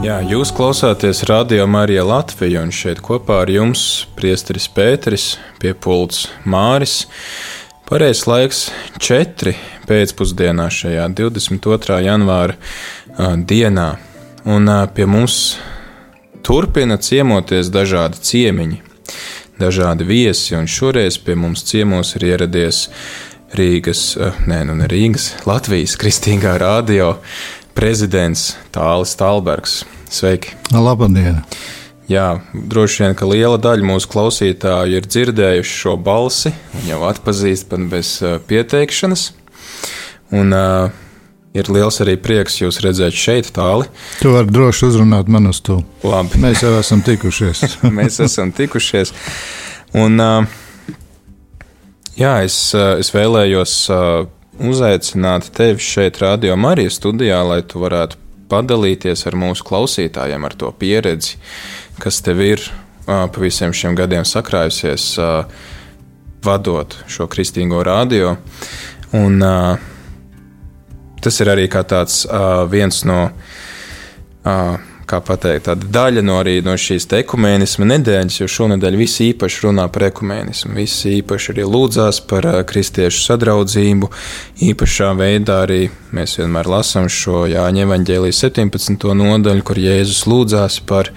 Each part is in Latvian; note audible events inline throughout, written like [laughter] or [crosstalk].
Jā, jūs klausāties Radio Marija Latvija, un šeit kopā ar jums priesteris Pēteris, piepults Māris. Pareizais laiks - 4 pēcpusdienā šajā 22. janvāra uh, dienā, un uh, pie mums turpina ciemoties dažādi ciemiņi, dažādi viesi, un šoreiz pie mums ciemos ir ieradies Rīgas, uh, nē, nu ne Rīgas, Latvijas Kristīgā radio prezidents Tālis Talbergs. Sveiki! Labdien! Jā, droši vien, ka liela daļa mūsu klausītāju ir dzirdējuši šo balsi, jau atpazīst pat bez uh, pieteikšanas. Un uh, ir liels arī prieks jūs redzēt šeit, tāli. Tu vari droši uzrunāt man uz to. Labi. Mēs jau esam tikušies. [laughs] Mēs esam tikušies. Un, uh, jā, es, es vēlējos uh, uzaicināt tevi šeit, Radio Marijas studijā, lai tu varētu padalīties ar mūsu klausītājiem, ar to pieredzi, kas tev ir pa visiem šiem gadiem sakrājusies, vadot šo kristīgo radio. Un, tas ir arī tāds viens no kā pateikt, tāda daļa no, no šīs ekumēnisma nedēļas, jo šonadēļ visi īpaši runā par ekumēnismu. Visi īpaši arī lūdzās par kristiešu sadraudzību. Īpašā veidā arī mēs vienmēr lasām šo Jāņa evaņģēlijas 17. nodaļu, kur Jēzus lūdzās par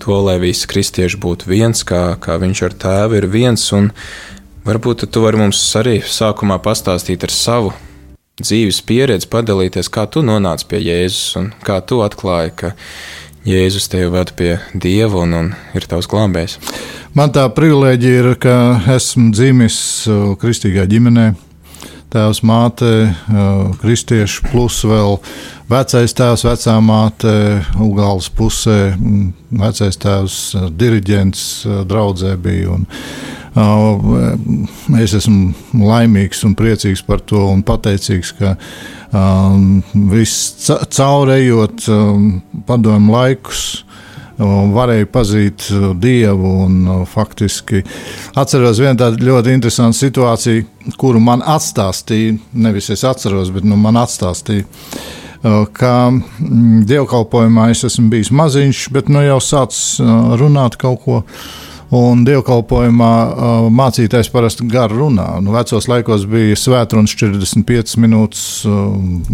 to, lai visi kristieši būtu viens, kā, kā viņš ar tēvu ir viens. Un varbūt tu vari mums arī sākumā pastāstīt ar savu dzīves pieredzi, padalīties, kā tu nonāci pie Jēzus un kā tu atklāji, ka Jēzus tevi ved pie Dieva un, un ir tavs glābējs. Man tā privilēģija ir, ka esmu dzimis kristīgā ģimenē. Tēvs, māte, kristieši, plus vēl vecais tēvs, vecā māte, Ugāles pusē, vecais tēvs, diriģents, draudzē bija. Un, Es esmu laimīgs un priecīgs par to un pateicīgs, ka um, viss caurējot um, padomu laikus. Varēja pazīt dievu, un faktiski atceros vienu tādu ļoti interesantu situāciju, kuru man atstāstīja. Nevis es atceros, bet nu, man atstāstīja ka mm, dievkalpojumā es esmu bijis maziņš, bet nu jau sācis runāt kaut ko. Un dievkalpojumā uh, mācītājs parasti gar runā. Nu, vecos laikos bija svētrunas 45 minūtes uh,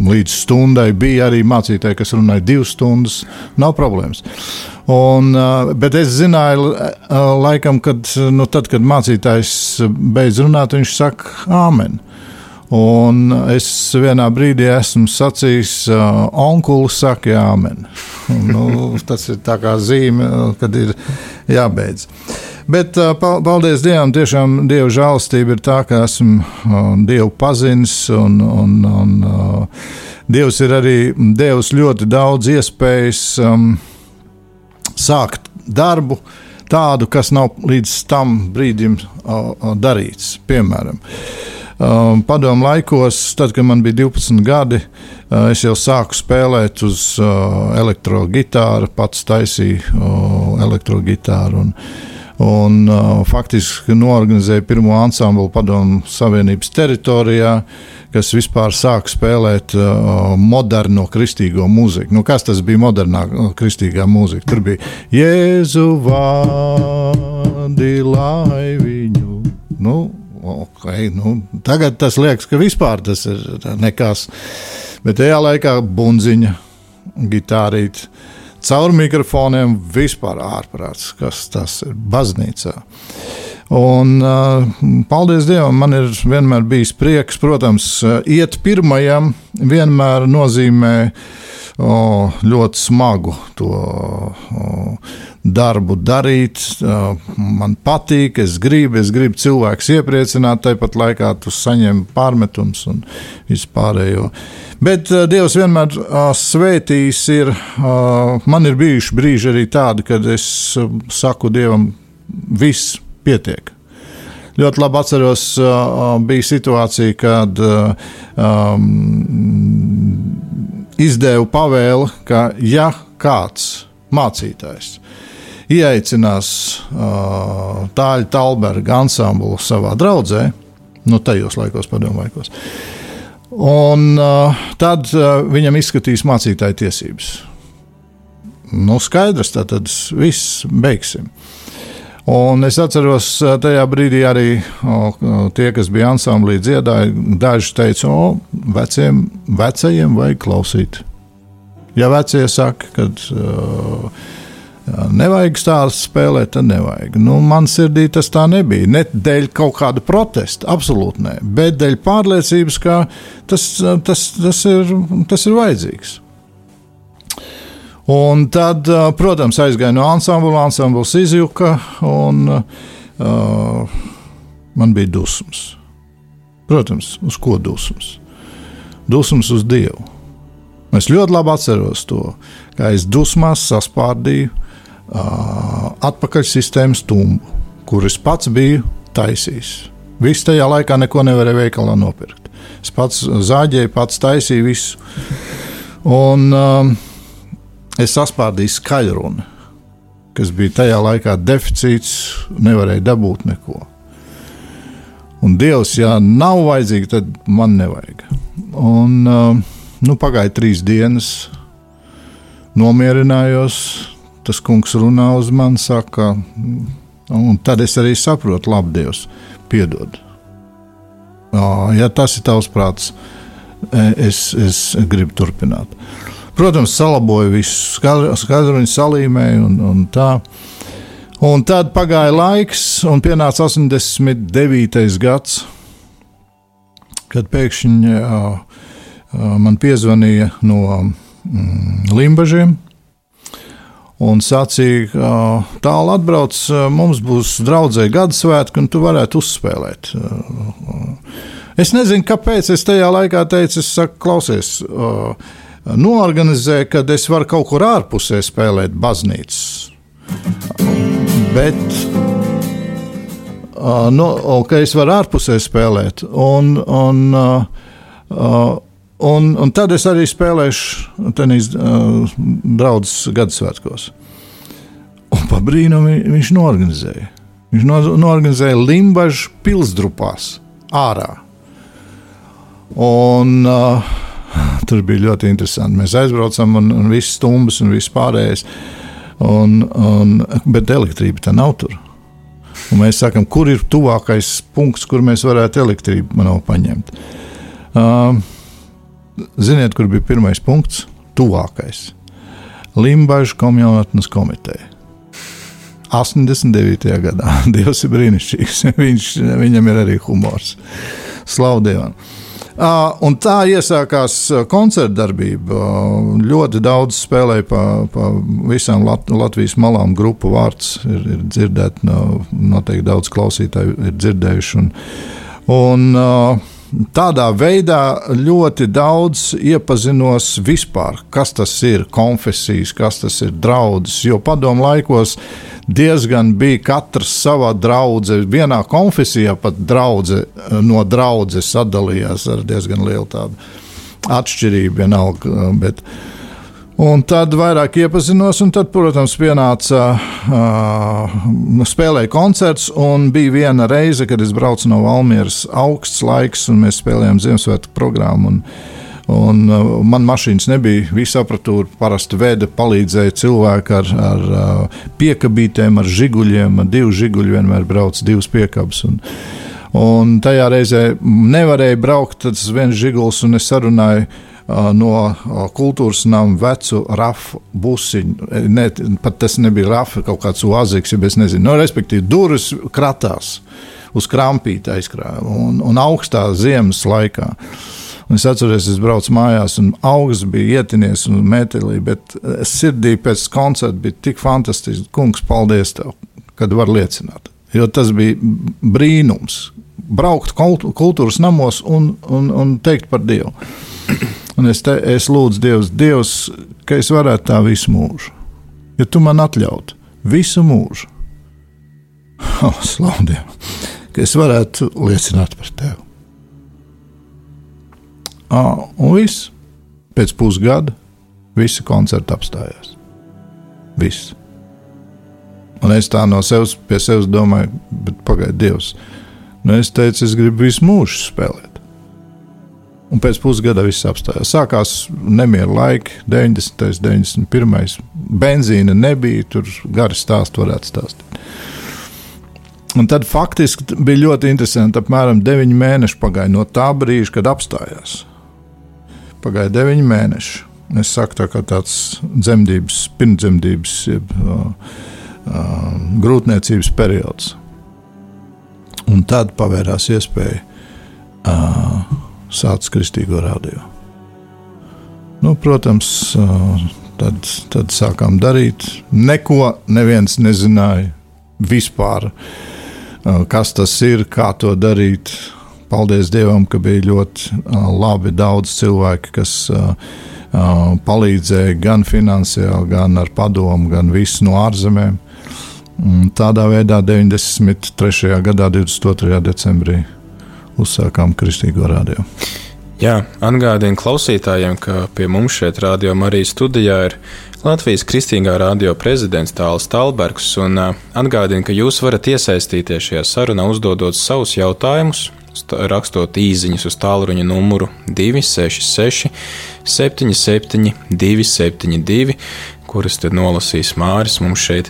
līdz stundai. Bija arī mācītāji, kas runāja divas stundas. Nav problēmas. Un, uh, bet es zināju, laikam, kad, nu, tad, kad mācītājs beidz runāt, viņš saka, Āmen. Un es vienā brīdī esmu sacījis, uh, onkulis saka, jā, amen. [laughs] nu, tas ir tā kā zīme, kad ir jābeidz. Bet uh, paldies Dievam, tiešām Dieva žēlastība ir tā, ka esmu uh, Dievu pazinis un, un, un uh, Dievs ir arī devis ļoti daudz iespējas um, sākt darbu tādu, kas nav līdz tam brīdim uh, darīts. Piemēram, uh, Um, padomu laikos, tad, kad man bija 12 gadi, uh, es jau sāku spēlēt uz uh, elektrogitāru, pats taisīju uh, elektrogitāru. Un, un uh, faktiski norganizēja pirmo ansamblu padomu Savienības teritorijā, kas vispār sāka spēlēt uh, moderno kristīgo mūziku. Nu, kas tas bija modernā uh, kristīgā mūzika? Tur bija Jēzu vārdi, lai viņu. Nu, okay, nu, tagad tas liekas, ka vispār tas ir nekas. Bet tajā laikā bunziņa, gitārīte, caur mikrofoniem vispār ārprāts, kas tas ir baznīcā. Un, paldies Dievam, man ir vienmēr bijis prieks. Protams, iet pirmajam vienmēr nozīmē o, ļoti smagu to o, darbu darīt. Man patīk, es gribu, es gribu cilvēkus iepriecināt, tāpat laikā tu saņem pārmetums un vispārējo. Bet Dievs vienmēr svētījis ir. Man ir bijuši brīži arī tādi, kad es saku Dievam, viss pietiek. Ļoti labi atceros, bija situācija, kad um, izdevu pavēli, ka ja kāds mācītājs ieaicinās uh, tāļu Talberga ansamblu savā draudzē, nu tajos laikos, padomu laikos. Un uh, tad uh, viņam izskatīs mācītāja tiesības. nu, skaidrs, tad viss beigsim. Un es atceros, tajā brīdī arī o, tie, kas bija ansamblī, dziedāja. Daži teica, o, veciem, vecajiem vajag klausīt. Ja vecie saka, ka uh, nevajag stāstu spēlēt, tad nevajag. Nu, man sirdī tas tā nebija. Ne dēļ kaut kāda protesta, absolūti nē, bet dēļ pārliecības, ka tas, tas, tas, ir, tas ir vajadzīgs. Un tad, protams, aizgāja no ansambla, ansambls izjuka, un uh, man bija dusmas. Protams, uz ko dusmas? Dusmas uz Dievu. Es ļoti labi atceros to, kā es dusmās saspārdīju uh, atpakaļsistēmas tumbu, kurus pats biju taisījis. Viss tajā laikā neko nevarēja veikalā nopirkt. Es pats zāģēju, pats taisīju visu. Un, uh, es saspārdīju skaļrunu, kas bija tajā laikā deficīts, nevarēja dabūt neko. Un Dievs, ja nav vajadzīgi, tad man nevajag. Un, uh, nu, pagāja trīs dienas, nomierinājos. Tas kungs runā uz mani, saka, un tad es arī saprotu, labi, Dievs, piedod. Ja tas ir tavs prāts, e, es, es gribu turpināt. Protams, salaboju visu, skaidrojumu salīmēju un, un tā. Un tad pagāja laiks, un pienāca 89. gads, kad pēkšņi uh, man piezvanīja no mm, Limbaģiem. Un sacīja, tālu atbrauc, mums būs draudzēji gada svētki, un tu varētu uzspēlēt. Es nezinu, kāpēc es tajā laikā teicu, es saku, klausies, noorganizē, kad es varu kaut kur ārpusē spēlēt baznīcas. Bet no, ka es varu ārpusē spēlēt. Un, un, un, un tad es arī spēlēšu tenis uh, draudzes Gadasvētkos. Un pa brīnumu viņš norganizēja. Viņš no, norganizēja Limbaģu pilsdrupās ārā. Un, uh, tur bija ļoti interesanti. Mēs aizbraucam, un, un viss stumbrs un viss pārējais. Un, un, bet elektrība tā nav tur. Un mēs sakām, kur ir tuvākais punkts, kur mēs varētu elektrību paņemt. Uh, ziniet, kur bija pirmais punkts? Tuvākais. Limbaģa komunitnes komiteja. 89. gadā. [laughs] Dievs ir brīnišķīgs. [laughs] Viņš, viņam ir arī humors. Slavu Dievam! Un tā iesākās koncerta darbība. Ļoti daudz spēlēja pa, pa visām Lat Latvijas malām. Grupu vārds ir, ir dzirdēts, noteikti daudz klausītāju ir dzirdējuši. Un, un, Tādā veidā ļoti daudz iepazinos vispār, kas tas ir konfesijas, kas tas ir draudzes. Jo padomu laikos diezgan bija katrs savā draudzē. Vienā konfesijā pat draudze, no draudzes sadalījās ar diezgan lielu tādu atšķirību vienalga. Bet, Un tad vairāk iepazinos, un tad, protams, pienāca uh, spēlēja koncerts. Bija viena reize, kad es braucu no Valmieras, augsts laiks, un mēs spēlējām Ziemassvētku programmu. Un, un, uh, man mašīnas nebija, visa apatūra parasti veda, palīdzēja cilvēki ar, ar uh, piekabītēm, ar žiguļiem. Ar divu žiguļu vienmēr brauc divas piekabas. Un, un tajā reizē nevarēja braukt, tas viens žiguls, un es sarunāju no kultūras nama vecu rafu busiņu. Ne, pat tas nebija rafa, kaut kāds oaziks, ja es nezinu. No, respektīvi, durvis kratās uz krampīta aizkrāja un, un augstā ziemas laikā. Un es atceros, es braucu mājās, un augsts bija ietinies un metālī, bet sirdī pēc koncerta bija tik fantastiski. Kungs, paldies tev, kad var liecināt. Jo tas bija brīnums. Braukt kultūras namos un, un, un teikt par Dievu. Un es, te, es lūdzu Dievs, Dievs, ka es varētu tā visu mūžu. Ja tu man atļautu visu mūžu, oh, slavu Dievu, ka es varētu liecināt par tevi. Ah, un viss. Pēc pusgada visi koncerti apstājās. Viss. Un es tā no sevis pie sevis domāju, bet pagaidiet, Dievs. Nu, es teicu, es gribu visu mūžu spēlēt. Un pēc pusgada viss apstājās. Sākās nemieru laiki, 90. un 91. Benzīna nebija, tur gari stāsti varētu stāstīt. Un tad faktiski bija ļoti interesanti. Apmēram 9 mēneši pagāja no tā brīža, kad apstājās. Pagāja 9 mēneši. Es saku, tā kā tāds dzemdības, pirmsdzemdības, jeb uh, uh, grūtniecības periods. Un tad pavērās iespēja uh, sākt kristīgo radio. Nu, protams, uh, tad, tad sākām darīt. Neko neviens nezināja vispār. Uh, kas tas ir, kā to darīt. Paldies Dievam, ka bija ļoti labi daudz cilvēki, kas palīdzēja gan finansiāli, gan ar padomu, gan visu no ārzemēm. Tādā veidā 93. gadā, 22. decembrī, uzsākām Kristīgo radio. Jā, atgādinu klausītājiem, ka pie mums šeit, Radio Marijas studijā, ir Latvijas Kristīgā radio prezidents Tāls Talbergs, un atgādinu, ka jūs varat iesaistīties šajā sarunā, uzdodot savus jautājumus, rakstot īsiņas uz tālruņa numuru 266, 77, 272, kuras tad nolasīs Māris mums šeit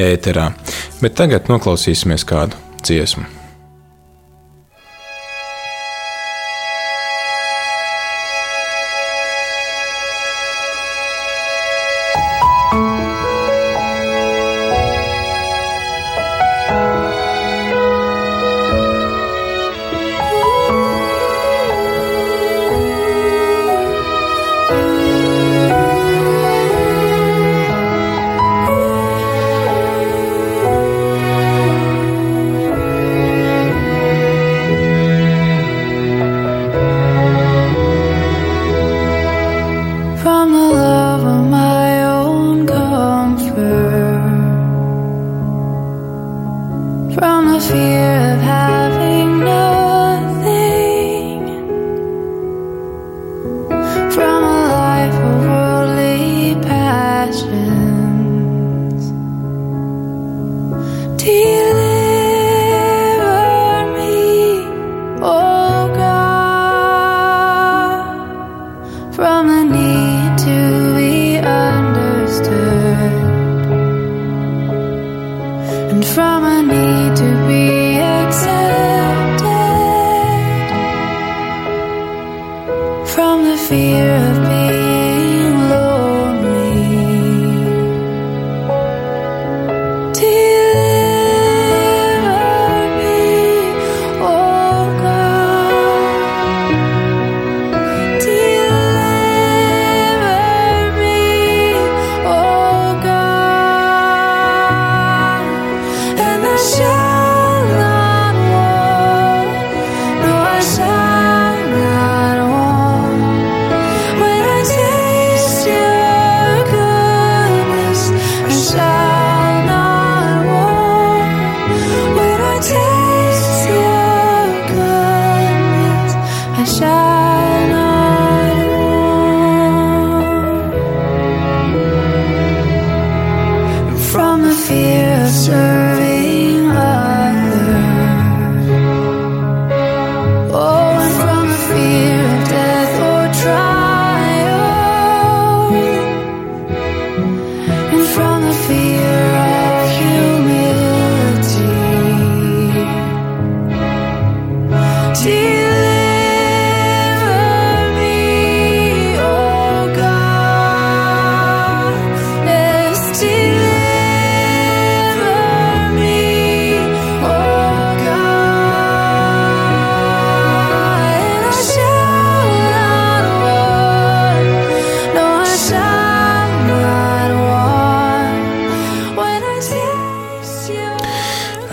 ēterā. Bet tagad noklausīsimies kādu dziesmu.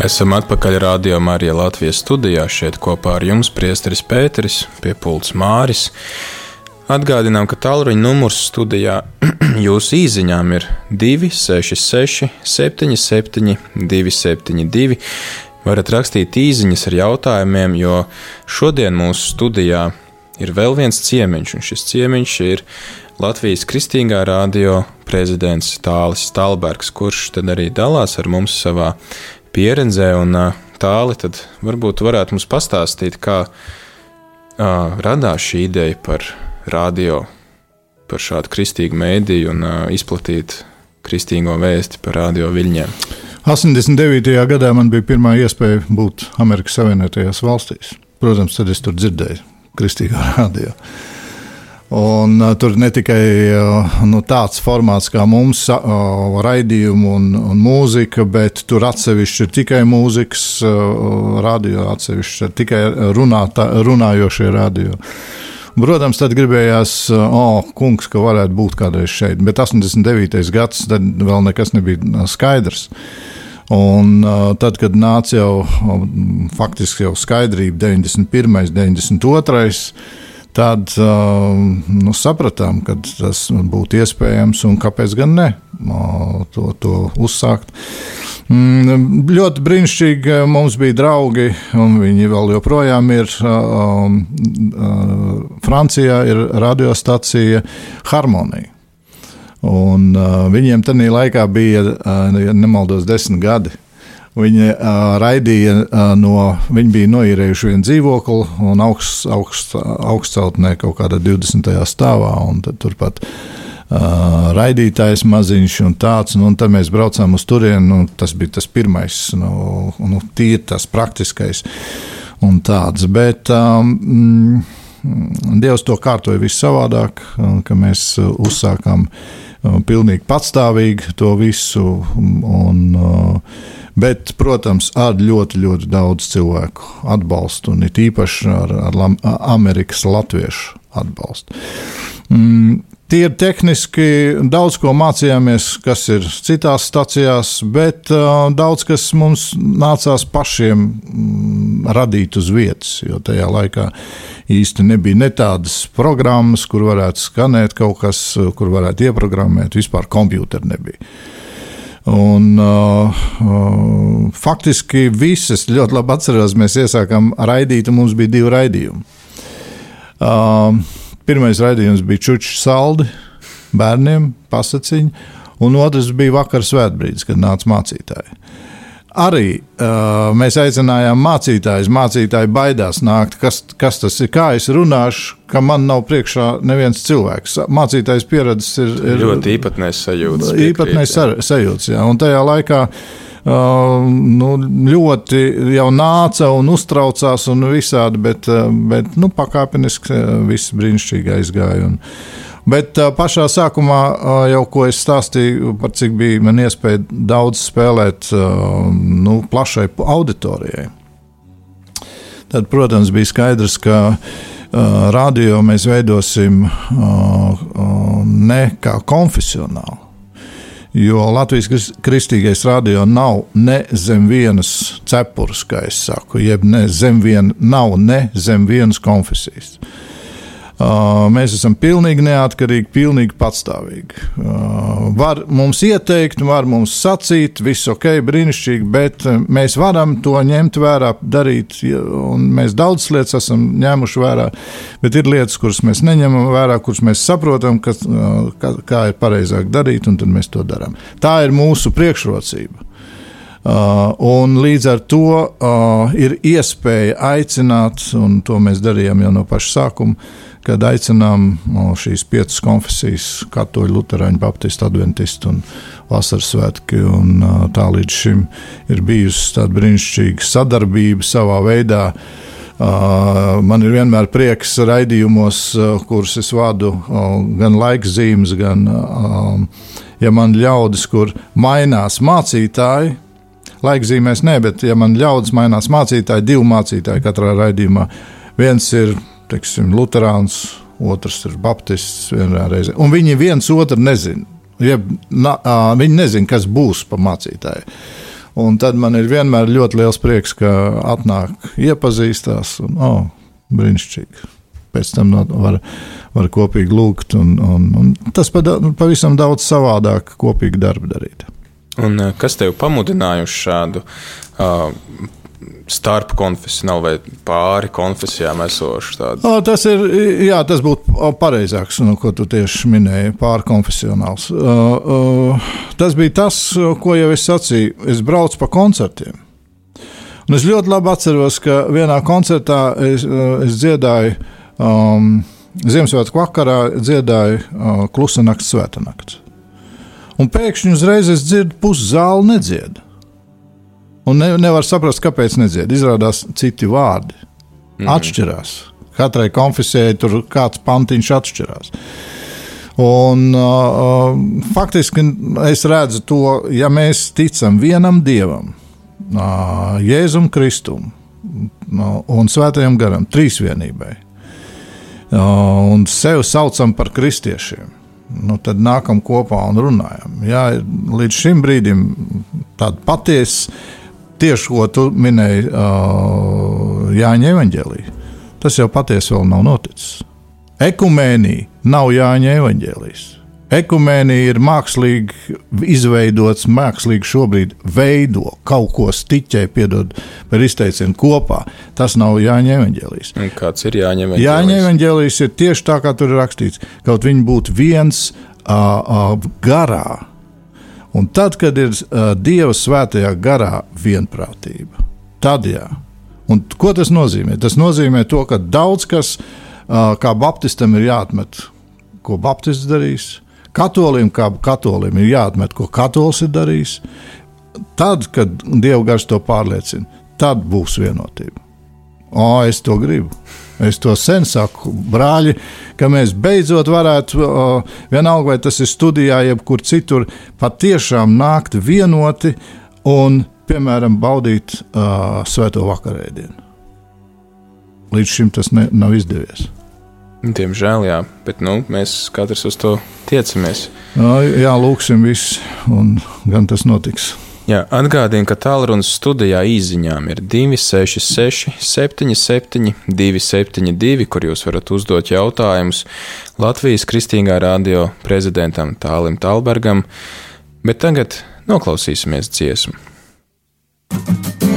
Esam atpakaļ rādījumā arī Latvijas studijā. Šeit kopā ar jums priesteris Pēteris, pie pults Māris. Atgādinām, ka tālruņa numurs studijā [clears throat] jūsu īsiņām ir 266, 77, 272. Varat rakstīt īsiņas ar jautājumiem, jo šodien mūsu studijā ir vēl viens ciemiņš, un šis ciemiņš ir Latvijas Kristīgā radio prezidents Tālis Stalbergs, kurš tad arī dalās ar mums savā pieredzē un tāli, tad varbūt varētu mums pastāstīt, kā uh, radās šī ideja par radio, par šādu kristīgu mēdīju un uh, izplatīt kristīgo vēsti par radio viļņiem? 89. gadā man bija pirmā iespēja būt Amerikas Savienotajās valstīs. Protams, tad es tur dzirdēju kristīgā [laughs] radio. Un, uh, tur ne tikai uh, nu, tāds formāts kā mums, uh, raidījumi un, un mūzika, bet tur atsevišķi ir tikai mūzikas uh, radio, atsevišķi ir tikai runātā, runājošie radio. Protams, tad gribējās, oh, kungs, ka varētu būt kādreiz šeit, bet 89. gads, tad vēl nekas nebija skaidrs. Un, uh, tad, kad nāca jau um, faktiski jau skaidrība, 91. un 92. Tad uh, nu, sapratām, ka tas būtu iespējams un kāpēc gan ne to, to uzsākt. Mm, ļoti brīnišķīgi mums bija draugi, un viņi vēl joprojām ir. Um, Francijā ir radiostacija Harmonija. Un, uh, viņiem tajā laikā bija, uh, ja nemaldos, desmit gadi. Viņi uh, raidīja uh, no, viņi bija noīrējuši vienu dzīvokli un augsts, augsts, augstceltnē kaut kādā 20. stāvā. Turpat uh, raidītājs maziņš un tāds, nu, un tad mēs braucām uz turieni. Nu, tas bija tas pirmais, nu, nu, tīri tas praktiskais un tāds. Bet, um, Dievs to kārtoja viss savādāk, ka mēs uzsākām uh, pilnīgi patstāvīgi to visu. Un, bet, protams, ar ļoti, ļoti daudz cilvēku atbalstu, un it īpaši ar, ar Amerikas latviešu atbalstu. Mm, Tie ir tehniski, daudz ko mācījāmies, kas ir citās stacijās, bet uh, daudz kas mums nācās pašiem mm, radīt uz vietas. Jo tajā laikā īsti nebija ne tādas programmas, kur varētu skanēt kaut kas, kur varētu ieprogrammēt. Vispār kompjūteri nebija. Un, uh, uh, faktiski visas ļoti labi atceros, mēs iesākām raidīt, un mums bija divi raidījumi. Uh, Pirmais raidījums bija Čučs saldi bērniem, pasaciņi, un otrs bija vakar svētbrīdis, kad nāca mācītāji. Arī uh, mēs aicinājām mācītājus. Mācītāji baidās nākt. Kas, kas tas ir? Kā es runāšu, ka man nav priekšā neviens cilvēks? Mācītājs pieredzes ir, ir ļoti īpatnējs sajūta. Īpatnējs sajūta, jā. Un tajā laikā uh, nu, ļoti jau nāca un uztraucās un visādi, bet, bet nu, pakāpeniski viss brīnišķīgi aizgāja. Un, Bet pašā sākumā, jau ko es stāstīju, par cik bija man iespēja daudz spēlēt nu, plašai auditorijai. Tad, protams, bija skaidrs, ka radio mēs veidosim ne kā konfesionāli Jo Latvijas kristīgais radio nav ne zem vienas cepures, kā es saku, jeb ne zem viena, nav ne zem vienas konfesijas. Uh, mēs esam pilnīgi neatkarīgi, pilnīgi patstāvīgi. Uh, var mums ieteikt, var mums sacīt, viss ok, brīnišķīgi, bet uh, mēs varam to ņemt vērā, darīt, mēs daudz lietas esam ņēmuši vērā, bet ir lietas, kuras mēs neņemam vērā, kuras mēs saprotam, ka, kā, kā ir pareizāk darīt, un tad mēs to darām. Tā ir mūsu priekšrocība. Uh, un līdz ar to uh, ir iespēja aicināt, un to mēs darījām jau no paša sākuma, kad aicinām šīs piecas konfesijas, katoļu, luterāņu, baptistu, adventistu un vasaras svētki. Un, tā līdz šim ir bijusi tāda brīnišķīga sadarbība savā veidā. Man ir vienmēr prieks raidījumos, kurus es vadu, gan laikzīmes, gan, ja man ļaudis, kur mainās mācītāji, Laikzīmēs nē, bet, ja man ļaudis mainās mācītāji, divi mācītāji katrā raidījumā, viens ir teiksim, Lutāns, otrs ir Baptists. Un viņi viens otru nezina. Jeb, na, viņi nezina, kas būs pa mācītāju. Un tad man ir vienmēr ļoti liels prieks, ka atnāk, iepazīstās. Un, oh, brīnišķīgi. Pēc tam var, var kopīgi lūgt. Un, un, un tas pavisam daudz savādāk kopīgi darbu darīt. Un kas tev pamudināja uz šādu uh, starp konfesionālu vai pāri konfesijām esošu tādu? O, tas ir, jā, tas būtu pareizāks, nu, ko tu tieši minēji, pārkonfesionāls. Uh, uh, tas bija tas, ko jau es sacīju. Es braucu pa koncertiem. Un es ļoti labi atceros, ka vienā koncertā es, es dziedāju. Um, Ziemassvētku vakarā dziedāju uh, klusa nakts, svēta nakts. Un pēkšņi uzreiz es dzirdu, pusi zāli nedzied. Un ne, nevar saprast, kāpēc nedzied. Izrādās citi vārdi. Mm. Atšķirās. Katrai konfesijai tur kāds pantiņš atšķirās. Un, uh, faktiski es redzu to, ja mēs ticam vienam dievam, uh, Jēzum Kristum uh, un Svētajam Garam, trīsvienībai un sevi saucam par kristiešiem. Nu, tad nākam kopā un runājam. Jā, līdz šim brīdim tāda patiesa, tieši ko tu minēji, uh, Jāņa evanģēlī. Tas jau patiesi vēl nav noticis. Ekumēnija nav Jāņa evanģēlīs. Ekumēnija ir mākslīgi izveidots, mākslīgi šobrīd veido kaut ko stiķē, piedod par izteicienu kopā. Tas nav Jāņa evaņģēlijs. Kāds ir Jāņa evaņģēlijs? Jāņa evaņģēlijs ir tieši tā, kā tur ir rakstīts. Kaut viņi būtu viens uh, uh, garā. Un tad, kad ir uh, Dieva svētajā garā vienprātība, tad jā. Un ko tas nozīmē? Tas nozīmē to, ka daudz kas, uh, kā Baptistam, ir jāatmet, ko Baptists darīs Katolim, kā katolim, ir jāatmet, ko katolis ir darījis. Tad, kad Dieva gars to pārliecina, tad būs vienotība. O, es to gribu. Es to sen saku, brāļi, ka mēs beidzot varētu, vienalga vai tas ir studijā, jebkur citur, patiešām nākt vienoti un, piemēram, baudīt uh, svēto vakarēdienu. Līdz šim tas ne, nav izdevies. Diemžēl, jā, bet nu, mēs katrs uz to tiecamies. Jā, lūksim visus, un gan tas notiks. Jā, atgādini, ka tālrunis studijā īsiņām ir 266, 77, 272, kur jūs varat uzdot jautājumus Latvijas Kristīgā radio prezidentam Tālim Talbergam, bet tagad noklausīsimies dziesmu. Jā,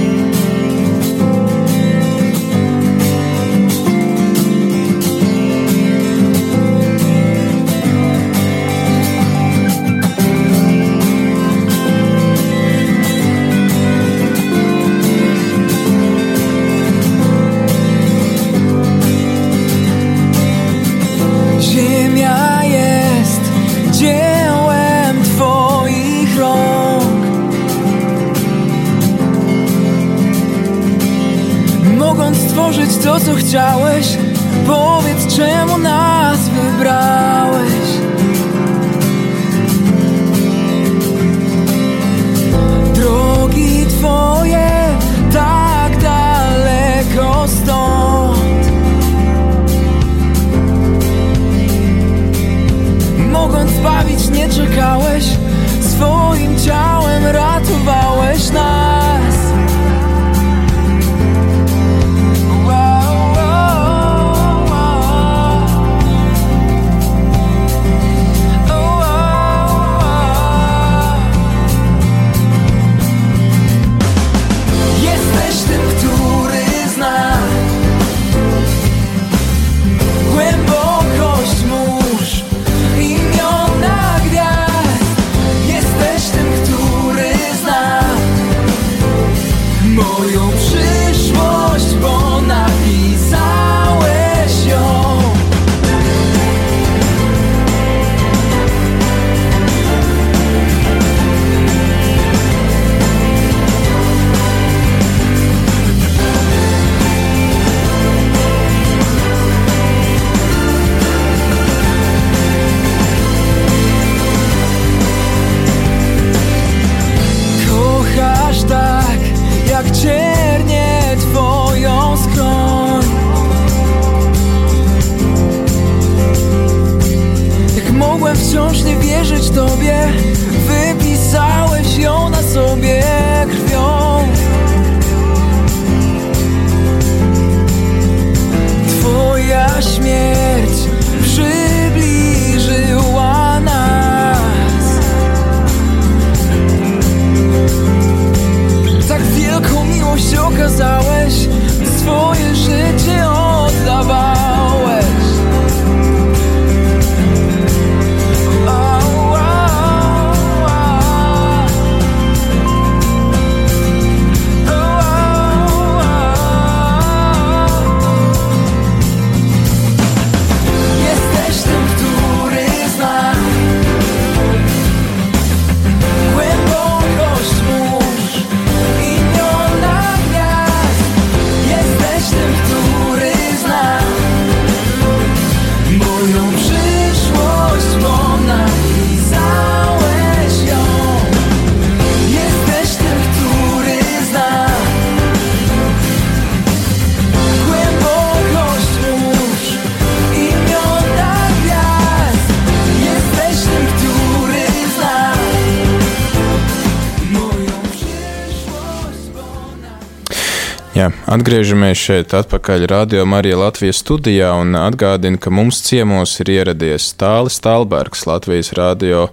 atgriežamies šeit atpakaļ Radio Marija Latvijas studijā un atgādinu, ka mums ciemos ir ieradies Tālis Talbergs, Latvijas radio,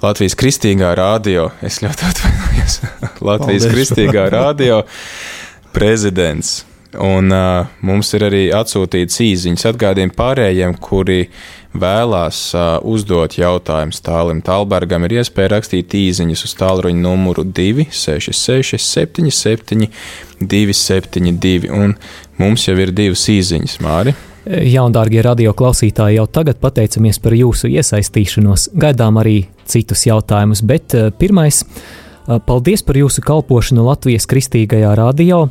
Latvijas kristīgā radio, es ļoti atvainojos, [laughs] Latvijas Paldies. kristīgā radio prezidents. Un uh, mums ir arī atsūtīts īsiņas atgādījumi pārējiem, kuri vēlās uh, uzdot jautājumus Tālim Talbergam, ir iespēja rakstīt īsiņas uz tālruņa numuru 266, 77, 272. Un mums jau ir divas īsiņas, Māri. Jā, un dārgie radio klausītāji, jau tagad pateicamies par jūsu iesaistīšanos. Gaidām arī citus jautājumus, bet pirmais, paldies par jūsu kalpošanu Latvijas kristīgajā radio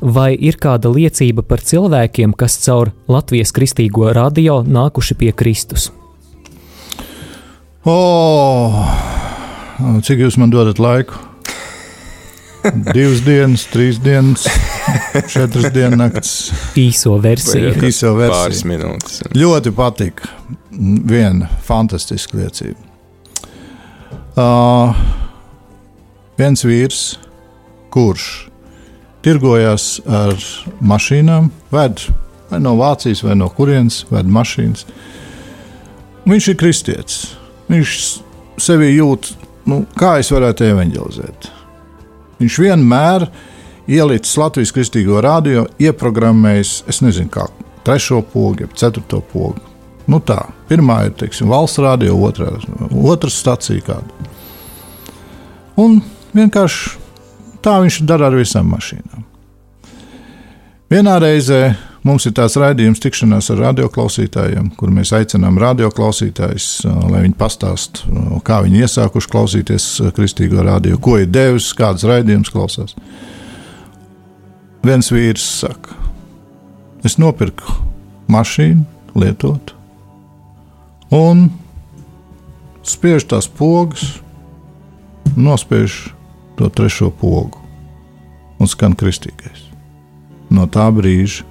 vai ir kāda liecība par cilvēkiem, kas caur Latvijas kristīgo radio nākuši pie Kristus? O, cik jūs man dodat laiku? Divas dienas, trīs dienas, četras dienas. Īso versiju. Īso versiju. Pāris minūtes. Ļoti patika. Viena fantastiska liecība. Uh, viens vīrs, kurš tirgojās ar mašīnām, ved vai no Vācijas, vai no kurienes, ved mašīnas. Viņš ir kristietis. Viņš sevi jūt, nu, kā es varētu evanģelizēt. Viņš vienmēr ielicis Latvijas kristīgo radio, ieprogrammējis, es nezinu, kā trešo pogu, ceturto pogu. Nu tā, pirmā ir teiksim, valsts radio, otrā, otrā stacija kāda. Un vienkārši Tā viņš dara ar visām mašīnām. Vienā reizē mums ir tāds raidījums, tikšanās ar radioklausītājiem, kur mēs aicinām radioklausītājus, lai viņi pastāstītu, kā viņi iesākuši klausīties kristīgo radio, ko ir devis, kādas raidījumus klausās. Viens vīrs saka, es nopirku mašīnu, lietot, un spiež tās pogas, nospiež to trešo pogu un skan kristīgais. No tā brīža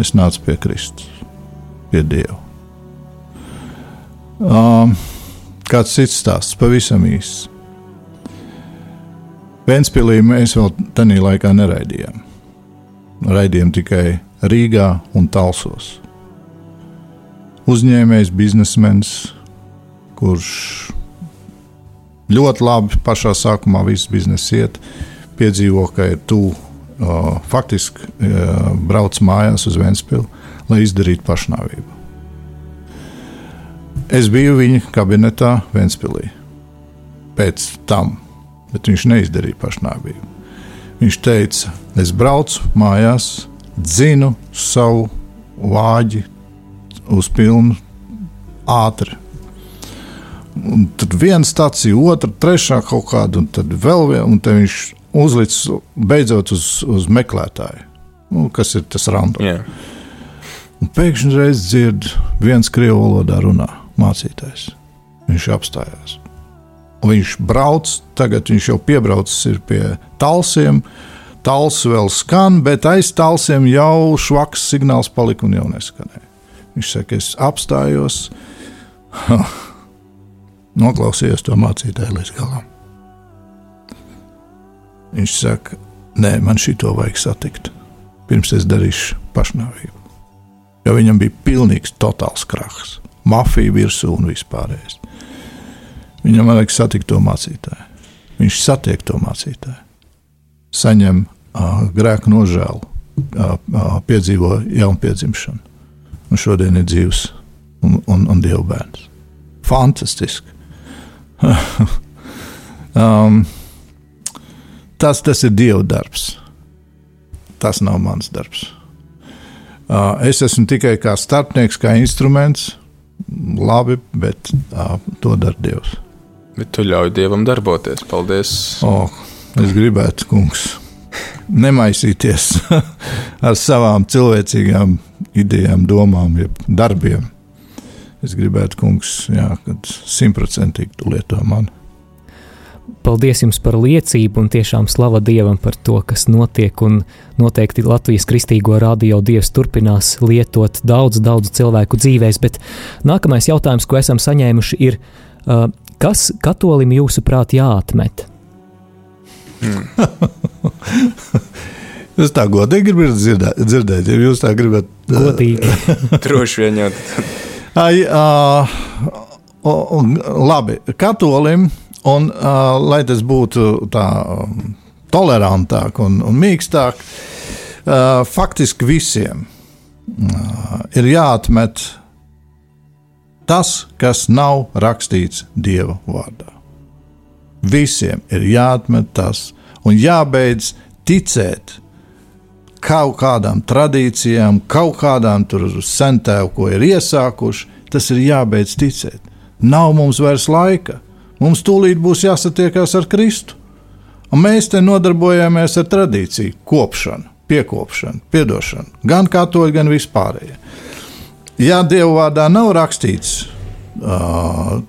es nācu pie Kristus, pie Dieva. Um, kāds cits stāsts, pavisam īsts. Vēnspīlī mēs vēl tajā laikā neraidījām. Raidījām tikai Rīgā un Talsos. Uzņēmējs, biznesmenis, kurš ļoti labi pašā sākumā viss biznesa iet, piedzīvo, ka ir tuvu. Faktiski brauc mājās uz Vēnspili, lai izdarītu pašnāvību. Es biju viņa kabinetā Vēnspilī. Pēc tam, bet viņš neizdarīja pašnāvību. Viņš teica, es braucu mājās, dzinu savu vāģi uz pilnu ātri Un tad viena stācija, otra, trešā kaut kāda, un tad vēl viena, un tad viņš uzlicis beidzot uz, uz meklētāju, nu, kas ir tas randoms. Yeah. Un pēkšņi reiz dzird, viens krievu valodā runā mācītājs. Viņš apstājās. Un viņš brauc, tagad viņš jau piebraucis pie talsiem. Tals vēl skan, bet aiz talsiem jau švaks signāls palika un jau neskanēja. Viņš saka, es apstājos. Noklausījos to mācītāju līdz galam. Viņš saka, nē, man šito vajag satikt, pirms es darīšu pašnāvību. Jo viņam bija pilnīgs totāls krahs, mafija virsū un vispārējais. Viņam vajag satikt to mācītāju. Viņš satiek to mācītāju, saņem uh, grēku nožēlu, uh, uh, piedzīvo jaunu piedzimšanu, un šodien ir dzīves un, un, un dievu bērns. Fantastiski! Um, tas, tas ir Dieva darbs. Tas nav mans darbs. Uh, es esmu tikai kā starpnieks, kā instruments. Labi, bet uh, to dara Dievs. Bet tu ļauj Dievam darboties. Paldies. Oh, es gribētu, kungs, nemaisīties [laughs] ar savām cilvēcīgām idejām, domām, jeb darbiem. Es gribētu, kungs, jā, kad simtprocentīgi tu lieto mani. Paldies jums par liecību un tiešām slava Dievam par to, kas notiek. Un noteikti Latvijas kristīgo radio Dievs turpinās lietot daudz, daudz cilvēku dzīvēs. Bet nākamais jautājums, ko esam saņēmuši, ir, uh, kas katolim jūsuprāt jāatmet? Hmm. [laughs] Jūs tā godīgi gribat dzirdēt, dzirdēt ja jūs tā gribat. Godīgi. [laughs] Droši vien jau. Ai, uh, labi, katolim, un uh, lai tas būtu tā um, tolerantāk un, un mīkstāk, uh, faktiski visiem uh, ir jāatmet tas, kas nav rakstīts Dieva vārdā. Visiem ir jāatmet tas un jābeidz ticēt kaut kādām tradīcijām, kaut kādām sentēm, ko ir iesākuši, tas ir jābeidz ticēt. Nav mums vairs laika. Mums tūlīt būs jāsatiekās ar Kristu. Un mēs te nodarbojamies ar tradīciju, kopšanu, piekopšanu, piedošanu, gan katoļi, gan vispārējie. Ja Dieva vārdā nav rakstīts,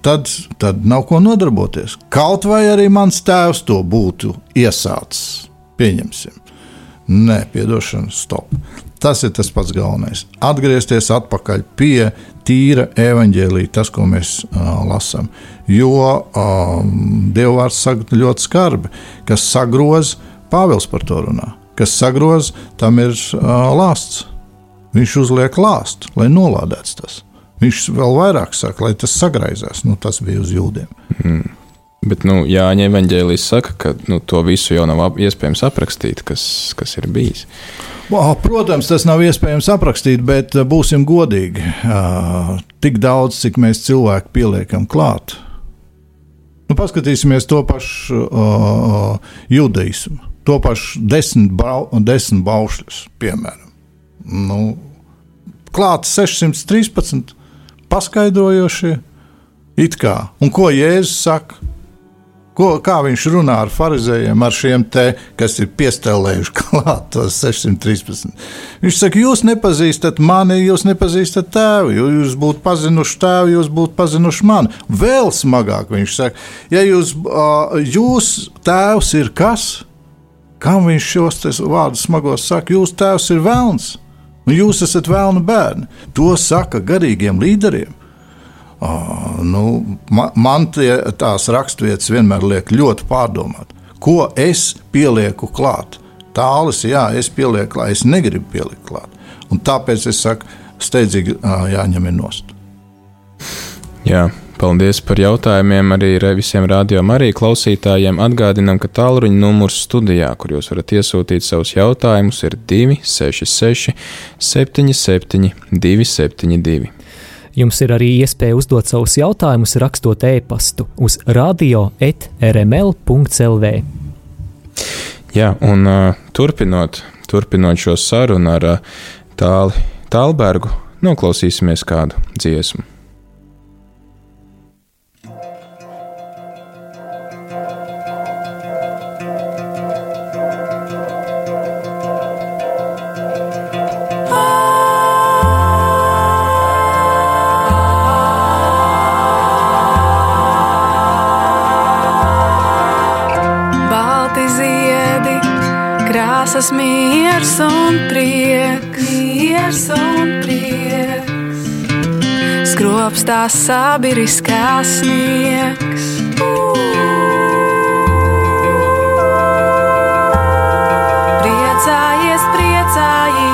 tad, tad nav ko nodarboties. Kaut vai arī mans tēvs to būtu iesācis, pieņemsim. Nē, piedošana, stop. Tas ir tas pats galvenais. Atgriezties atpakaļ pie tīra evaņģēlīja, tas, ko mēs uh, lasām. Jo um, Dievvvārds saka ļoti skarbi, kas sagroz, Pāvils par to runā. Kas sagroz, tam ir uh, lāsts. Viņš uzliek lāstu, lai nolādēts tas. Viņš vēl vairāk saka, lai tas sagraizās. Nu, tas bija uz jūdiem. Mm. Bet nu, Jāņa evanģēlijas saka, ka nu, to visu jau nav iespējams aprakstīt, kas, kas ir bijis. Protams, tas nav iespējams aprakstīt, bet būsim godīgi. Tik daudz, cik mēs cilvēki pieliekam klāt. Nu, paskatīsimies to pašu uh, judaismu, to pašu desmit, bau, desmit baušļus, piemēram. Nu, klāt 613 paskaidrojošie, it kā. Un ko Jēzus saka? Ko, kā viņš runā ar farizējiem, ar šiem te, kas ir piestelējuši [laughs] klāt tos 613. Viņš saka, jūs nepazīstat mani, jūs nepazīstat tēvu. Jūs būtu pazinuši tēvu, jūs būtu pazinuši mani. Vēl smagāk viņš saka, ja jūs, jūs tēvs ir kas? Kam viņš šos vārdus smagos saka? Jūs tēvs ir vēlns, un jūs esat vēlna bērni. To saka garīgiem līderiem. Nu, man, man tie, tās raksturvietas vienmēr liek ļoti pārdomāt, ko es pielieku klāt. Tālis, jā, es pielieku klāt, es negribu pielikt klāt. Un tāpēc es saku, steidzīgi jāņem nost. Jā, paldies par jautājumiem arī visiem rādījumam, arī klausītājiem. Atgādinām, ka tālruņa numurs studijā, kur jūs varat iesūtīt savus jautājumus, ir 266 77 272. Jums ir arī iespēja uzdot savus jautājumus, rakstot e-pastu uz radio.rml.clv. Jā, un uh, turpinot, turpinot šo sarunu ar uh, tāli, Tālbergu, noklausīsimies kādu dziesmu. Tās sabiriskās sniegs. Priecājies, priecājies,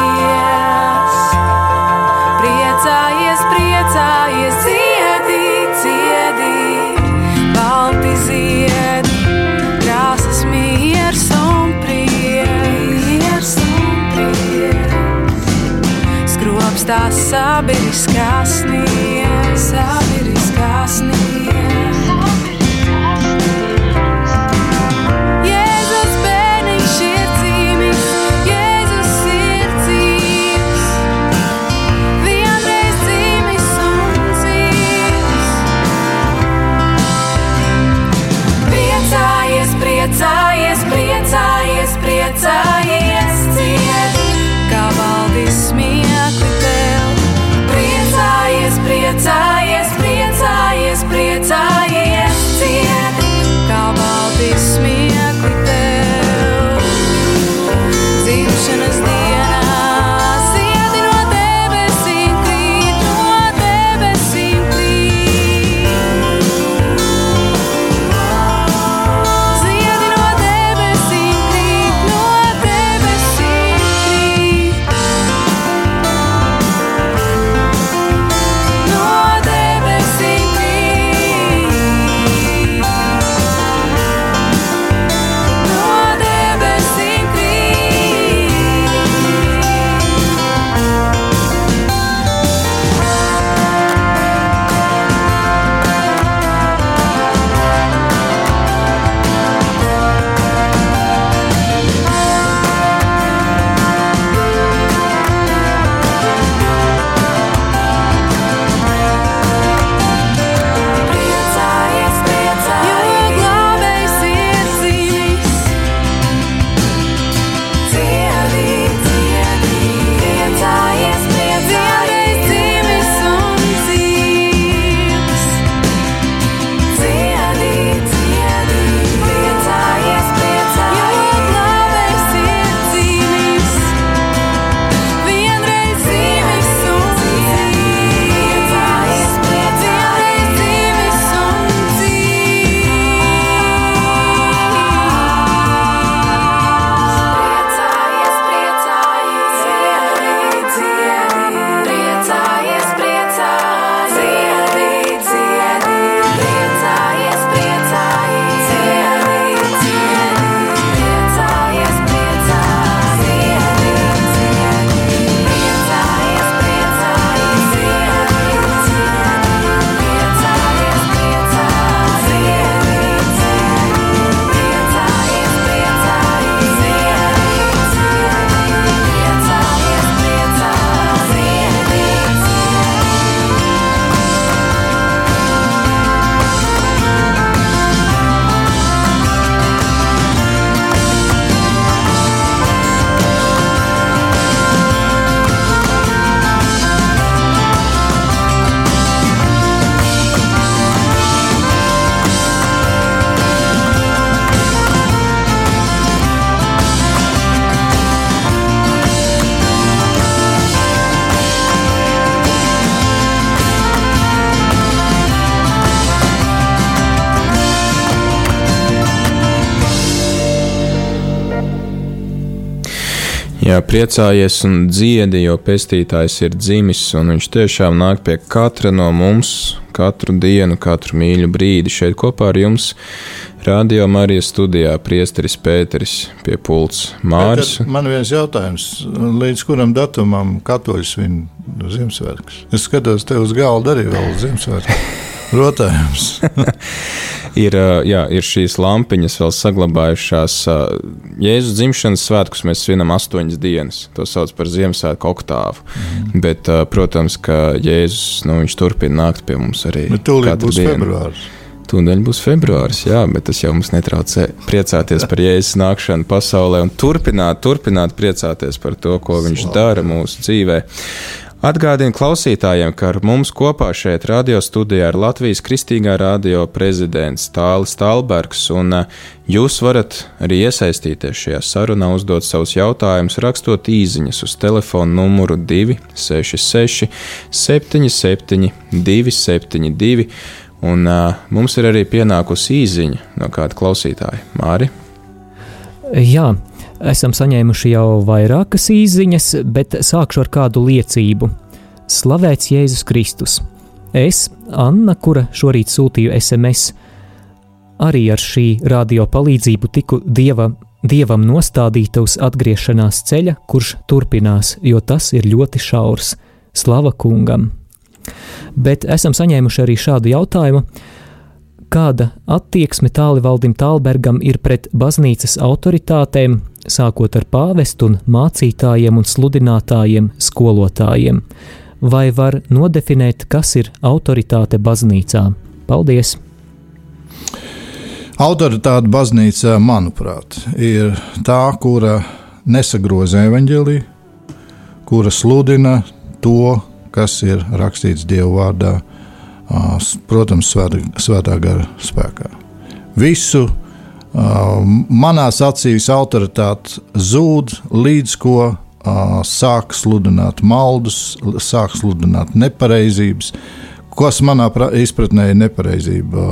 Jā, priecājies un dziedi, jo pestītājs ir dzimis, un viņš tiešām nāk pie katra no mums, katru dienu, katru mīļu brīdi. Šeit kopā ar jums Radio Marijas studijā priesteris Pēteris pie pults Māris. Bet, man viens jautājums, līdz kuram datumam katoļus svin Ziemassvētkus? Es skatos te uz galda arī vēl Ziemassvētkus. [laughs] Rotājums. [laughs] ir, jā, ir šīs lampiņas vēl saglabājušās. Jēzus dzimšanas svētkus mēs svinam astoņas dienas. To sauc par Ziemassvētku oktāvu. Mm. Bet, protams, ka Jēzus nu, turpina nākt pie mums arī. Bet tūlīt būs dienu. februāris. Tūdaļ būs februāris, jā, bet tas jau mums netraucē priecāties par Jēzus nākšanu pasaulē un turpināt, turpināt priecāties par to, ko viņš Slavu. dara mūsu dzīvēm. Atgādinu klausītājiem, ka ar mums kopā šeit radio studijā ir Latvijas Kristīgā radio prezidents Tālis Talbergs, un uh, jūs varat arī iesaistīties šajā sarunā, uzdot savus jautājumus, rakstot īsiņas uz telefona numuru 266 77 272, un uh, mums ir arī pienākusi īsiņa no kāda klausītāja. Māri? Jā, Esam saņēmuši jau vairākas īsiņas, bet sākšu ar kādu liecību. Slavēts Jēzus Kristus! Es, Anna, kura šorīt sūtīju SMS, arī ar šī radio palīdzību tiku dieva, dievam nostādīta uz atgriešanās ceļa, kurš turpinās, jo tas ir ļoti šaurs. Slava kungam! Bet esam saņēmuši arī šādu jautājumu, kāda attieksme tālivaldim Tālbergam ir pret baznīcas autoritātēm, sākot ar pāvestu un mācītājiem un sludinātājiem, skolotājiem. Vai var nodefinēt, kas ir autoritāte baznīcā? Paldies! Autoritāte baznīcā, manuprāt, ir tā, kura nesagroza evaņģēliju, kura sludina to, kas ir rakstīts Dieva vārdā, protams, svētā gara spēkā. Visu manās acīs autoritāte zūd līdz ko sāk sludināt maldus, sāk sludināt nepareizības. Kas manā izpratnē ir nepareizība?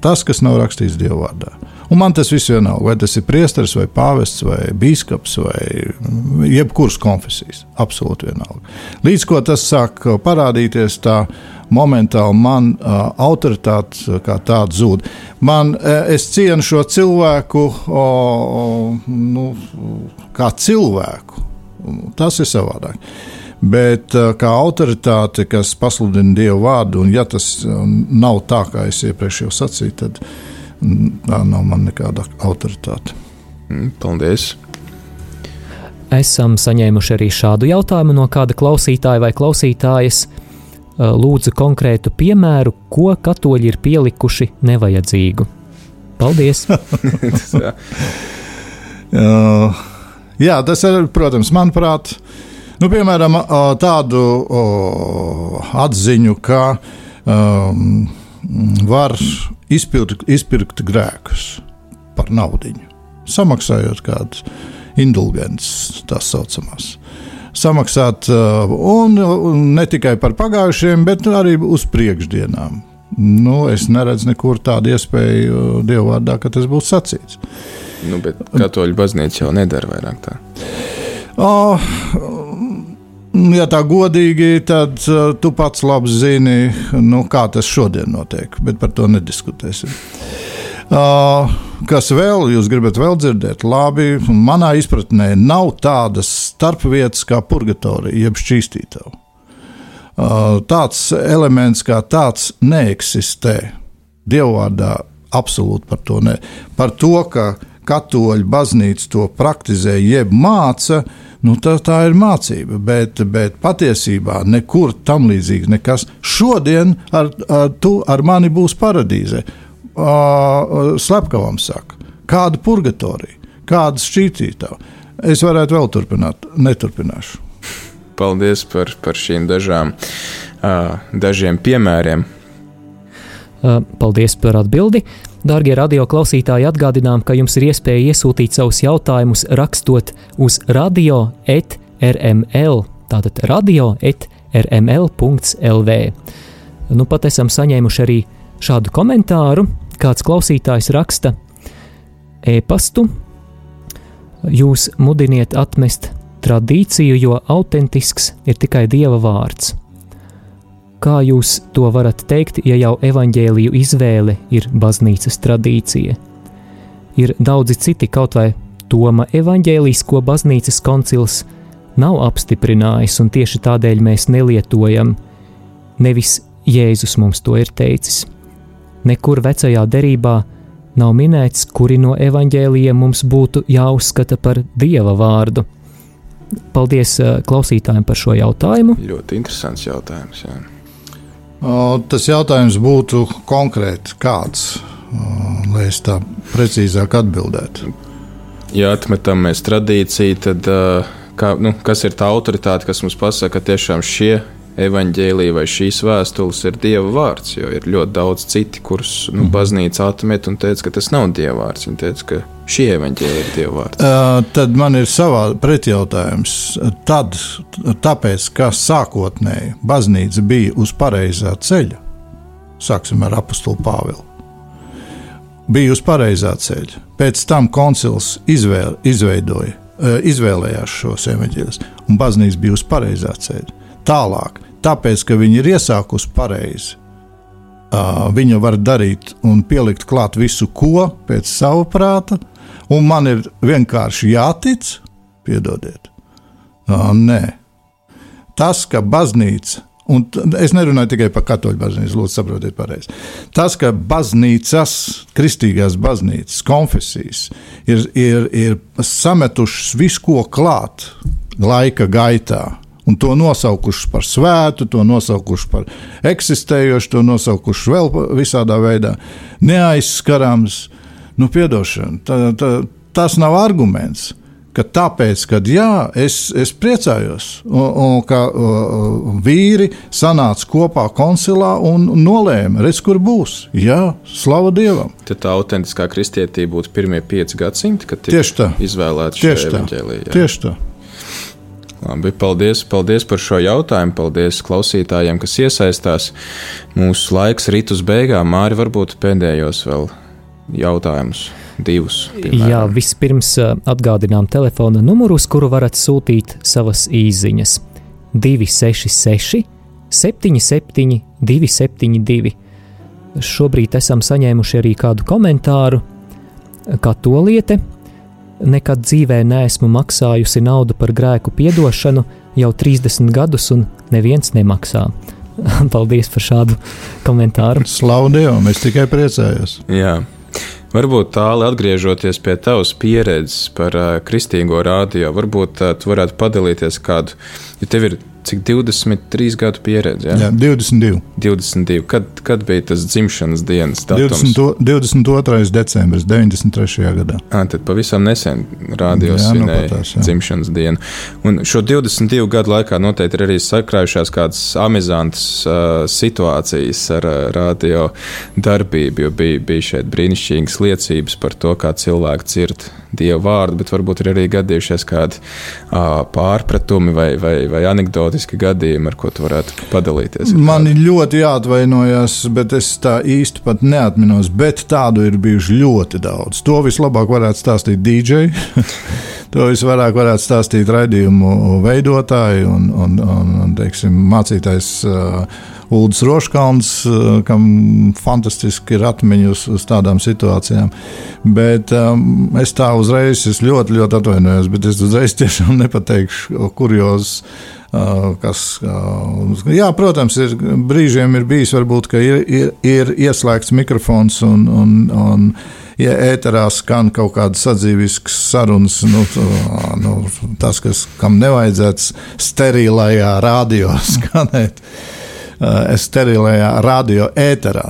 Tas, kas nav rakstīts Dieva vārdā. Un man tas viss vienalga, vai tas ir priesteris, vai pāvests, vai biskups, vai jebkuras konfesijas. Absolūti vienalga. Līdz ko tas sāk parādīties, tā momentāli man uh, autoritāte kā tāda zūd. Man, es cienu šo cilvēku o, o, nu, kā cilvēku. Tas ir savādāk. Bet kā autoritāte, kas pasludina dievu vārdu, un ja tas nav tā, kā es iepriekš jau sacīju, tad tā nav man nekāda autoritāte. Mm, paldies! Esam saņēmuši arī šādu jautājumu no kāda klausītāja vai klausītājas. Lūdzu, konkrētu piemēru, ko katoļi ir pielikuši nevajadzīgu. Paldies! [laughs] Jā, tas ir, protams, manuprāt, nu, piemēram, tādu atziņu, ka um, var izpirkt, izpirkt grēkus par naudu, samaksājot kādas indulgences, tā saucamās. Samaksāt uh, un, un ne tikai par pagājušiem, bet arī uz priekšdienām. Nu, es neredzu nekur tādu iespēju uh, Dieva vārdā, ka tas būs sacīts. Nu, bet katoļu baznīca jau nedara vairāk tā. Oh, Ja tā godīgi, tad uh, tu pats labi zini, nu, kā tas šodien notiek, bet par to nediskutēsim. Uh, kas vēl jūs gribat vēl dzirdēt? Labi, manā izpratnē nav tādas starpvietas kā purgatorija, jeb šķīstītava. Uh, tāds elements kā tāds neeksistē. Dievvvārdā absolūti par to ne. Par to, ka katoļu baznīca to praktizē, jeb māca, nu, tā, tā ir mācība. Bet, bet patiesībā nekur tam līdzīgs nekas. Šodien ar, ar, tu ar mani būs paradīze. Uh, Slepkavam saka, kāda purgatorija, kāda šķītītā. Es varētu vēl turpināt, neturpināšu. Paldies par, par šīm dažām, uh, dažiem piemēriem. Uh, paldies par atbildi. Darbie radioklausītāji, atgādinām, ka jums ir iespēja iesūtīt savus jautājumus, rakstot uz radio etrml. Tātad radio etrml.lv. Nu, pat esam saņēmuši arī šādu komentāru. Kāds klausītājs raksta e-pastu. Jūs mudiniet atmest tradīciju, jo autentisks ir tikai Dieva vārds. Kā jūs to varat teikt, ja jau evaņģēliju izvēle ir baznīcas tradīcija? Ir daudzi citi, kaut vai Toma evaņģēlijas, ko baznīcas koncils nav apstiprinājis, un tieši tādēļ mēs nelietojam. Nevis Jēzus mums to ir teicis. Nekur vecajā derībā nav minēts, kuri no evaņģēlījiem mums būtu jāuzskata par dieva vārdu. Paldies uh, klausītājiem par šo jautājumu. Ļoti interesants jautājums. Jā. Tas jautājums būtu konkrēti kāds, lai es tā precīzāk atbildētu. Ja atmetam mēs tradīciju, tad uh, kā, nu, kas ir tā autoritāte, kas mums pasaka, ka tiešām šie evaņģēlīji vai šīs vēstules ir Dieva vārds, jo ir ļoti daudz citu, kurus nu, baznīca atmet un teica, ka tas nav Dieva vārds. Viņa teica, ka šī evaņģēlīja ir Dieva vārds. Uh, Tad man ir savā pretjautājums. Tad, tāpēc, ka sākotnēji baznīca bija uz pareizā ceļa, sāksim ar apakstu Pāvilu. Bija uz pareizā ceļa. Pēc tam koncils izvēl, izveidoja, izvēlējās šos evaņģēlus, un baznīca bija uz pareizā ceļa. Tālāk, tāpēc, ka viņi ir iesākusi pareizi, ā, viņa var darīt un pielikt klāt visu, ko pēc sava prāta, un man ir vienkārši jātic, piedodiet. Ā, Nē, tas, ka baznīca, un es nerunāju tikai par katoļu baznīcu, lūdzu, saprotiet pareizi. Tas, ka baznīcas, kristīgās baznīcas, konfesijas ir, ir, ir sametušas visu, ko klāt laika gaitā. Un to nosaukuši par svētu, to nosaukuši par eksistējošu, to nosaukuši vēl visādā veidā neaizskarams. Nu, piedošana, tā, tā, tas nav arguments ka tāpēc, ka jā, es, es priecājos, un, un ka uh, vīri sanāca kopā koncilā un nolēma, redz, kur būs. Jā, slava Dievam. Tad tā autentiskā kristietība būtu pirmie pieci gadsimti, kad tika izvēlēta šī evaņģēlīja. Tieši tā. Labi, paldies, paldies par šo jautājumu. Paldies klausītājiem, kas iesaistās. Mūsu laiks rit uz beigām. Māri, varbūt pēdējos vēl jautājumus, divus. piemēram. Jā, vispirms ā, atgādinām telefona numuru, uz kuru varat sūtīt savas īsiņas. 266, 77, 272. Šobrīd esam saņēmuši arī kādu komentāru, kā to lieta. Nekad dzīvē neesmu maksājusi naudu par grēku piedošanu jau 30 gadus, un neviens nemaksā. [laughs] Paldies par šādu komentāru. Slavu Dievam, es tikai priecājos. Jā. Varbūt tālāk, atgriežoties pie tavas pieredzes par uh, kristīgo rādio, varbūt uh, tu varētu padalīties kādu, ja tev ir cik 23 gadu pieredze. Jā, Ja? 22. 22. Kad, kad bija tas dzimšanas dienas datums? 20, 22. decembris 93. gadā. À, tad pavisam nesen rādījos Jā, nu svinēja patās, jā. dzimšanas dienu. Un šo 22 gadu laikā noteikti ir arī sakrājušās kādas amizantas uh, situācijas ar uh, radio darbību, jo bija, bija šeit brīnišķīgas liecības par to, kā cilvēki dzird dievu vārdu, bet varbūt ir arī gadījušies kādi uh, pārpratumi vai, vai, vai anekdotiski gadījumi, ar ko tu varētu padalīties. Man ir ļoti jāatvainojas, bet es tā īsti pat neatminos. Bet tādu ir bijuši ļoti daudz. To vislabāk varētu stāstīt DJ. [laughs] to visvairāk varētu stāstīt raidījumu veidotāji un, un, un, un teiksim, mācītājs. Uh, Ulrichs Roškalns, uh, kam fantastiski ir atmiņas uz, uz tādām situācijām. Bet um, es tā uzreiz, es ļoti, ļoti atvainojos, bet es uzreiz tiešām nepateikšu, kurjos Uh, kas, uh, jā, protams, ir brīžiem ir bijis, varbūt, ka ir, ir, ir ieslēgts mikrofons un, un, un ja ēterā skan kaut kādas sadzīviskas sarunas. Nu, tā, nu, tas, kas, kam nevajadzētu sterilajā radio [laughs] skanēt. Uh, Sterilajā radio ēterā,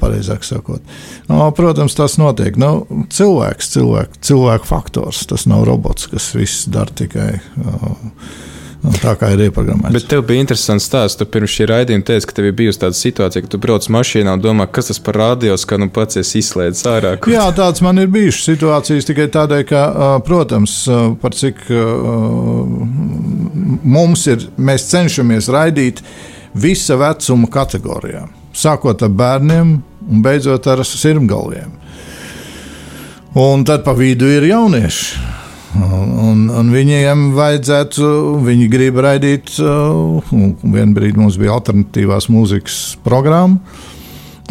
pareizāk sakot. No, protams, tas notiek. Nu, cilvēks, cilvēks, cilvēku faktors. Tas nav robots, kas viss dara tikai uh, Nu, tā kā ir ieprogrammēts. Bet tev bija interesants stāsts. Tu pirms šī raidījuma teici, ka tev ir bijusi tāda situācija, ka tu brauc mašīnā un domā, kas tas par radio, ka nu pats esi izslēdzis ārā. Kur... Jā, tāds man ir bijušas situācijas tikai tādēļ, ka, protams, par cik mums ir, mēs cenšamies raidīt visa vecuma kategorijām. Sākot ar bērniem un beidzot ar sirmgalviem. Un tad pa vidu ir jaunieši. Un, un viņiem vajadzētu, viņi grib raidīt, uh, vienā brīdī mums bija alternatīvās mūzikas programma.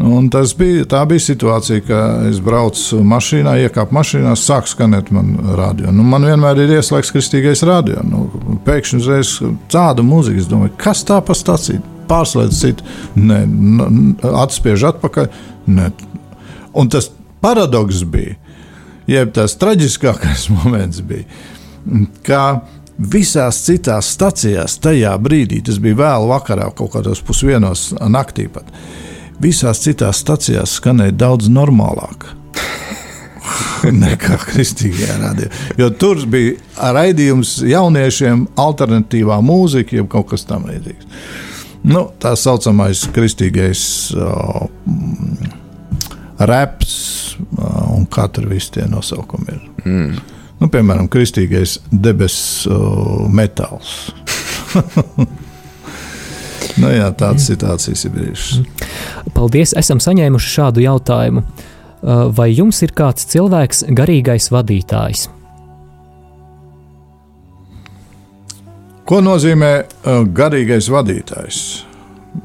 Un tas bija, tā bija situācija, ka es braucu mašīnā, iekāpu mašīnā, sāk skanēt man radio. Nu, man vienmēr ir ieslēgts kristīgais radio. Nu, pēkšņi uzreiz tāda mūzika, es domāju, kas tā pa stāciju? Pārslēdz citu, nē, atspiež atpakaļ. Nē. Un tas paradoks bija, jeb tas traģiskākais [laughs] moments bija, ka visās citās stacijās tajā brīdī, tas bija vēl vakarā, kaut kādos pusdienos naktī pat, visās citās stacijās skanēja daudz normālāk. [laughs] Nekā kristīgajā radio. Jo tur bija raidījums jauniešiem, alternatīvā mūzika, jeb kaut kas tamlīdzīgs. Nu, tā saucamais kristīgais uh, reps, un kā tur visi tie nosaukumi ir. Mm. Nu, piemēram, kristīgais debesu uh, metāls. [laughs] nu, jā, tādas situācijas ir bijušas. Paldies, esam saņēmuši šādu jautājumu. Vai jums ir kāds cilvēks, garīgais vadītājs? Ko nozīmē uh, garīgais vadītājs?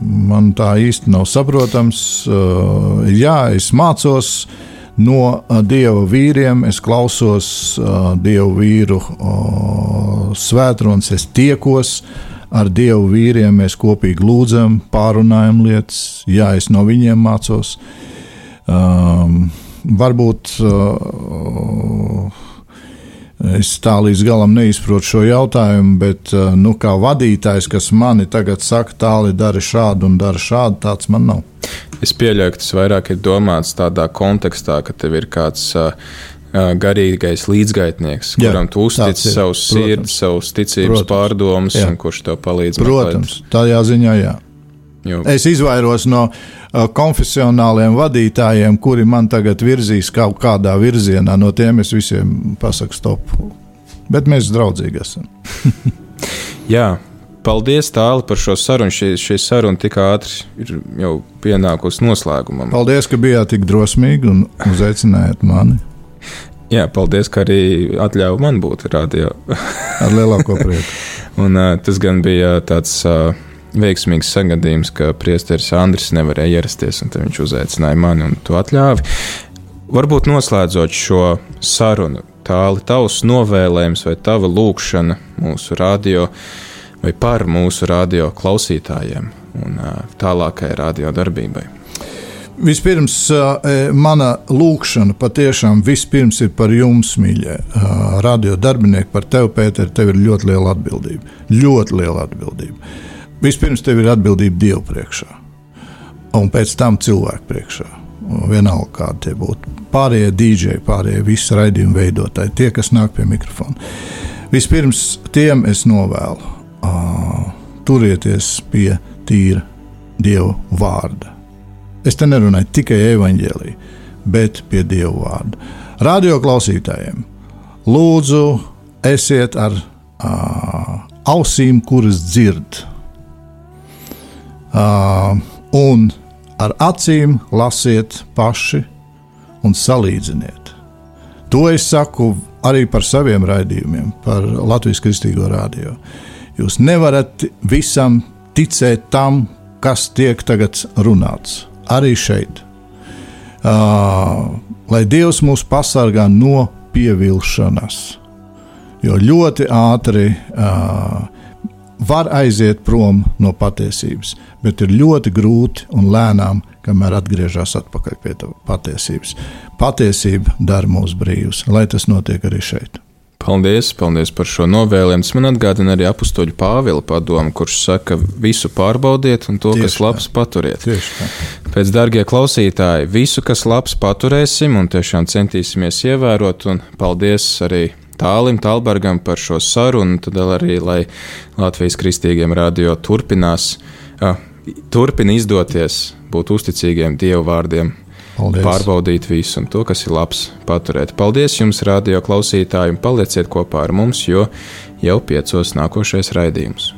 Man tā īsti nav saprotams. Uh, jā, es mācos no uh, dieva vīriem, es klausos uh, dievu vīru uh, svētrunas, es tiekos ar dievu vīriem, mēs kopīgi lūdzam, pārunājam lietas. Jā, es no viņiem mācos. Um, varbūt. Uh, Es tā līdz galam neizprotu šo jautājumu, bet eh, nu, kā vadītājs, kas mani tagad saka, tāli dara šādu un dara šādu, tāds man nav. Es pieļauju, ka tas vairāk ir domāts tādā kontekstā, ka tev ir kāds uh, garīgais līdzgaitnieks, Jā, kuram tu uztici savu sirdi, savus ticības protams, pārdomas, jā. un kurš tev palīdz. Protams, meklēt. tādā ziņā jā. Jo. Es izvairos no uh, konfesionāliem vadītājiem, kuri man tagad virzīs kaut kādā virzienā. No tiem es visiem pasaku stop. Bet mēs draudzīgi esam. [laughs] Jā. Paldies, Tāli, par šo sarunu. Šī, šī saruna tik ātri ir jau pienākusi noslēgumam. Paldies, ka bijāt tik drosmīgi un uzaicinājāt mani. Jā, paldies, ka arī atļāvāt man būt radio. Ar lielāko [laughs] prieku. un, uh, tas gan bija tāds. Uh, veiksmīgs sagadījums, ka priesteris Andris nevarēja ierasties, un viņš uzaicināja mani un to atļāvi. Varbūt noslēdzot šo sarunu, tāli tavs novēlējums vai tava lūkšana mūsu radio vai par mūsu radio klausītājiem un tālākai radio darbībai. Vispirms, mana lūkšana patiešām vispirms ir par jums, mīļie radio darbinieki, par tevi, Pēter. Tev ir ļoti liela atbildība. Ļoti liela atbildība. Vispirms tev ir atbildība Dievu priekšā, un pēc tam cilvēku priekšā. Vienalga, kāda tie būtu. Pārējie dīdžeji, pārējie visi raidījumu veidotāji, tie, kas nāk pie mikrofona. Vispirms tiem es novēlu, uh, turieties pie tīra Dieva vārda. Es te nerunāju tikai evaņģēlī, bet pie Dieva vārda. Radio klausītājiem, lūdzu, esiet ar uh, ausīm, kuras dzirdat un ar acīm lasiet paši un salīdziniet. To es saku arī par saviem raidījumiem, par Latvijas kristīgo rādio. Jūs nevarat visam ticēt tam, kas tiek tagad runāts. Arī šeit. Uh, lai Dievs mūs pasargā no pievilšanās. Jo ļoti ātri uh, var aiziet prom no patiesības, bet ir ļoti grūti un lēnām, kamēr atgriežas atpakaļ pie patiesības. Patiesība dara mūs brīvus, lai tas notiek arī šeit. Paldies, paldies par šo novēlējumu. Tas man atgādina arī apakstoļu Pāvila padomu, kurš saka, visu pārbaudiet un to, Tieši kas labs, tā. paturiet. Pēc, darbie klausītāji, visu, kas labs, paturēsim un tiešām centīsimies ievērot. Un paldies arī Tālim Talbergam par šo sarunu, tad arī, lai Latvijas kristīgiem radio turpinās, uh, turpina izdoties būt uzticīgiem Dievu vārdiem. Paldies. Pārbaudīt visu un to, kas ir labs, paturēt. Paldies jums, radio klausītāji, un palieciet kopā ar mums, jo jau piecos nākošais raidījums.